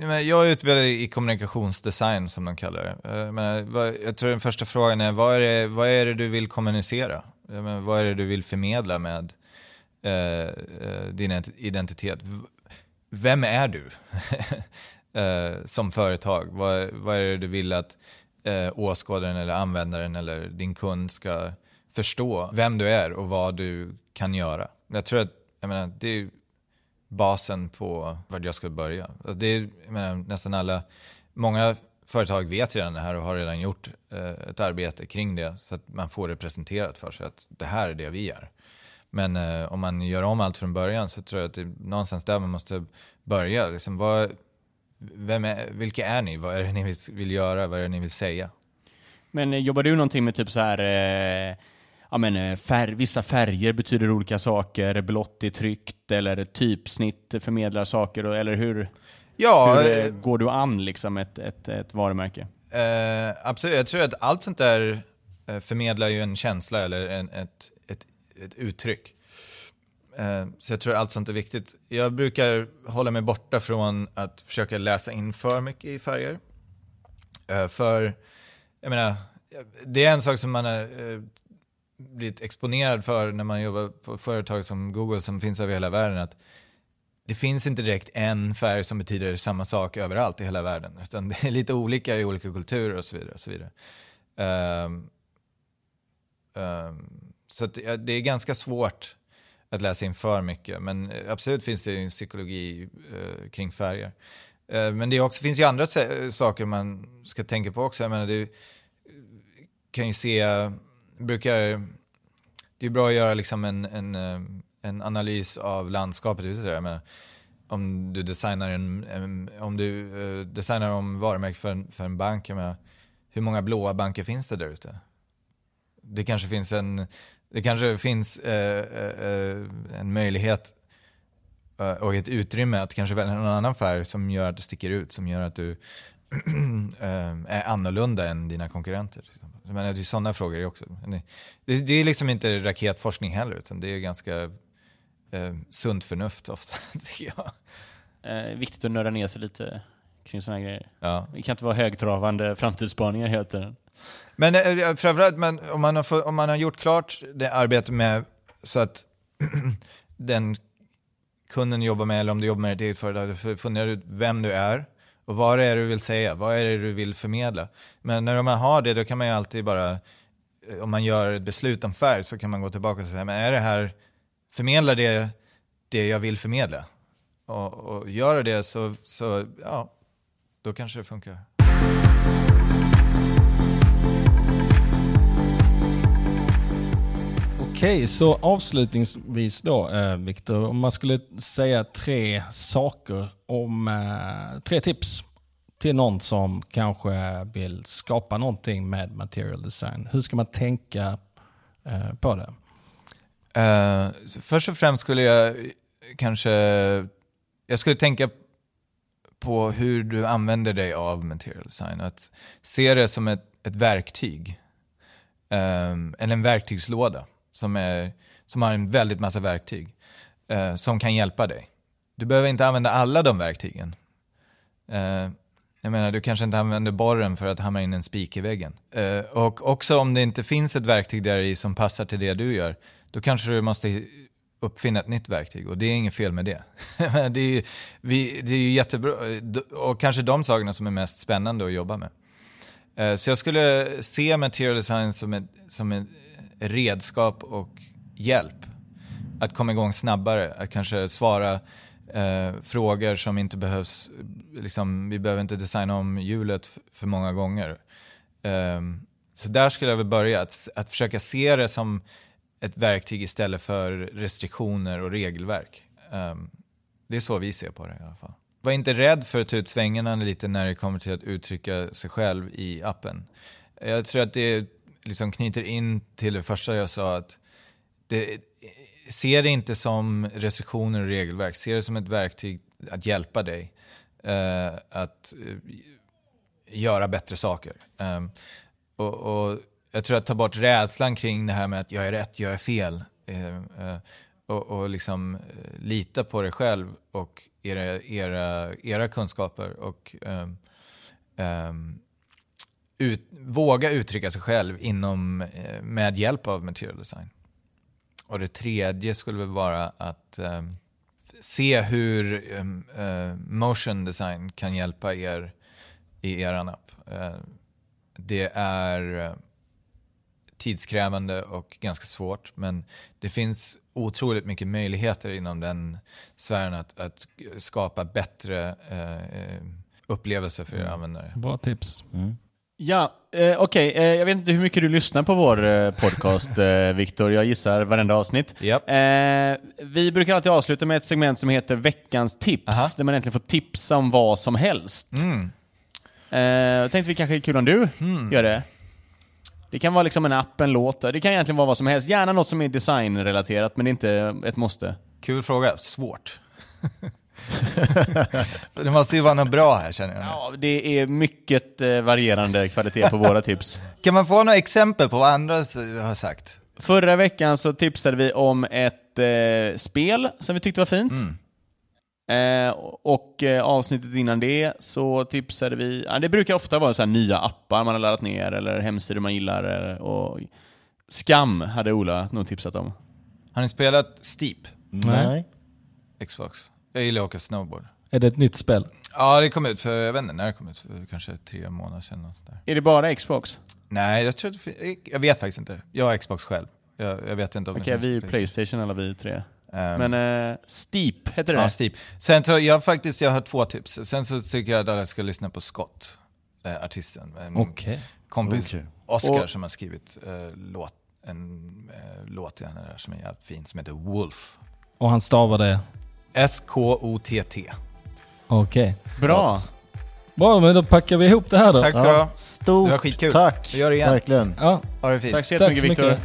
jag, jag, är utbildad i kommunikationsdesign som de kallar det. Eh, Jag, menar, vad, jag tror den första frågan är, vad är det, vad är det du vill kommunicera? Vad är det du vill förmedla med Eh, eh, din identitet? Vem är du eh, som företag? Vad, vad är det du vill att eh, åskådaren eller användaren eller din kund ska förstå vem du är och vad du kan göra? Jag tror att, jag menar, det är basen på vart jag ska börja. Det är, jag menar, nästan alla, många företag vet redan det här och har redan gjort eh, ett arbete kring det så att man får det presenterat för sig att det här är det vi är. Men eh, om man gör om allt från början så tror jag att det är någonstans där man måste börja. Liksom, vad, vem är, vilka är ni? Vad är det ni vill, göra? Vad är det ni vill säga? Men eh, jobbar du någonting med typ så här... Eh, ja, men, eh, fär, vissa färger betyder olika saker, blått är tryckt eller typsnitt förmedlar saker, eller hur, Ja, hur eh, eh, går du an liksom ett, ett, ett varumärke? Eh, absolut, jag tror att allt sånt där förmedlar ju en känsla eller en, ett, ett, uttryck. Eh, så jag tror allt sånt är viktigt. Jag brukar hålla mig borta från att försöka läsa in för mycket i färger. Eh, för, jag menar, det är en sak som man har eh, blivit exponerad för när man jobbar på företag som Google som finns över hela världen. Att det finns inte direkt en färg som betyder samma sak överallt i hela världen. Utan det är lite olika i olika kulturer och så vidare. Och så vidare. Um, um, så att, ja, det är ganska svårt att läsa in för mycket. Men eh, absolut finns det en psykologi eh, kring färger. Eh, men det också, finns ju andra sä- saker man ska tänka på också. Jag menar, det kan ju se, brukar, det är bra att göra liksom en, en, eh, en analys av landskapet ute. Jag menar, om du designar en, en om du eh, designar om varumärke för en, för en bank, jag menar, hur många blåa banker finns det där ute? Det kanske finns en, det kanske finns eh, eh, eh, en möjlighet eh, och ett utrymme att kanske välja någon annan färg som gör att du sticker ut, som gör att du eh, är annorlunda än dina konkurrenter. Menar, det är sådana frågor det också. Det, det, är liksom inte raketforskning heller, utan det är ganska eh, sunt förnuft ofta, tycker jag. Eh, viktigt att nörda ner sig lite kring sådana grejer. Ja. Det kan inte vara högtravande framtidsspaningar hela tiden. Men eh, framförallt men, om, man har, få- om man har gjort klart det arbetet med så att den kunden jobbar med, eller om du jobbar med ditt eget företag, du funderar ut vem du är och vad det är du vill säga, vad är det du vill förmedla. Men när man har det, då kan man ju alltid bara, eh, om man gör ett beslut om färg, så kan man gå tillbaka och säga, men är det här, förmedlar det det jag vill förmedla? Och, och gör det så, så, ja, då kanske det funkar. Okej, så avslutningsvis då, eh, Viktor, om man skulle säga tre saker om, eh, tre tips till någon som kanske vill skapa någonting med material design. Hur ska man tänka eh, på det? Uh, först och främst skulle jag kanske, jag skulle tänka på hur du använder dig av material design. Att se det som ett, ett verktyg. Um, eller en verktygslåda som, är, som har en väldigt massa verktyg eh, som kan hjälpa dig. Du behöver inte använda alla de verktygen. Eh, jag menar, du kanske inte använder borren för att hamra in en spik i väggen. Eh, och också om det inte finns ett verktyg där i som passar till det du gör, då kanske du måste uppfinna ett nytt verktyg och det är inget fel med det. det, är, ju- vi, det är ju jättebra eh, och kanske de sakerna som är mest spännande att jobba med. Eh, så jag skulle se material design som ett, som ett, redskap och hjälp. Att komma igång snabbare, att kanske svara eh, frågor som inte behövs, liksom, vi behöver inte designa om hjulet för många gånger. Eh, så där skulle jag väl börja, att, att försöka se det som ett verktyg istället för restriktioner och regelverk. Um, det är så vi ser på det i alla fall. Var inte rädd för att ta ut svängarna lite när det kommer till att uttrycka sig själv i appen. Jag tror att det är liksom knyter in till det första jag sa, att det, se det inte som restriktioner och regelverk, se det som ett verktyg att hjälpa dig uh, att uh, göra bättre saker. Um, och, och, jag tror att ta bort rädslan kring det här med att jag är rätt, jag är fel. Uh, uh, och, och liksom lita på dig själv och era, era, era kunskaper. Och um, um, ut, våga uttrycka sig själv inom, med hjälp av material design. Och det tredje skulle väl vara att se hur motion design kan hjälpa er i er app. Eh, det är eh, tidskrävande och ganska svårt, men det finns otroligt mycket möjligheter inom den sfären att, att skapa bättre eh, upplevelser för mm. användare. Bra tips. Mm. Ja, eh, okej. Okay. Eh, jag vet inte hur mycket du lyssnar på vår eh, podcast, eh, Viktor. Jag gissar varenda avsnitt. Yep. vi brukar alltid avsluta med ett segment som heter Veckans tips, Aha. där man egentligen får tips om vad som helst. Mm. Uh, jag tänkte vi kanske är kul om du mm. gör det. Det kan vara liksom en app, en låt. Det kan egentligen vara vad som helst. Gärna något som är designrelaterat, men inte ett måste. Kul fråga. Svårt. det måste ju vara något bra här känner jag. Ja, det är mycket eh, varierande kvalitet på våra tips. Kan man få några exempel på vad andra har sagt? Förra veckan så tipsade vi om ett eh, spel som vi tyckte var fint. Mm. Eh, och eh, avsnittet innan det så tipsade vi, ja, det brukar ofta vara så nya appar man har laddat ner eller hemsidor man gillar. Eh, och Skam hade Ola nog tipsat om. Har ni spelat Steep? Nej. Xbox. Jag gillar att åka snowboard. Är det ett nytt spel? Ja, det kom ut för, jag vet inte när det kom ut, för kanske tre månader sedan. Och sådär. Är det bara Xbox? Nej, jag, tror jag vet faktiskt inte. Jag har Xbox själv. Jag, jag vet inte om Okej, okay, vi är Playstation alla vi tre. Um, Men uh, Steep, heter det Ja, Steep. Sen så, jag faktiskt, jag har två tips. Sen så tycker jag att alla ska lyssna på Scott, äh, artisten. En okay. kompis, okay. Oscar, och, som har skrivit äh, låt, en äh, låt i där som är jävligt fin, som heter Wolf. Och han stavar det? S-K-O-T-T. Okej. Okay. Bra. Bra, men då packar vi ihop det här då. Tack ska du ha. Stort det var skitkul. tack. Vi gör det igen. Verkligen. Ja. Ha det fint. Tack så jättemycket Viktor.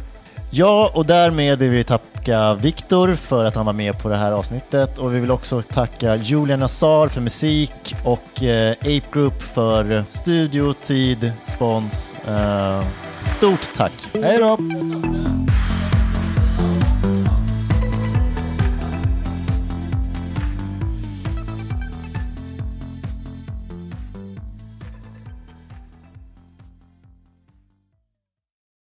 Ja, och därmed vill vi tacka Viktor för att han var med på det här avsnittet och vi vill också tacka Julian Nazar för musik och eh, Ape Group för studio, tid, spons. Eh, stort tack! Hej då!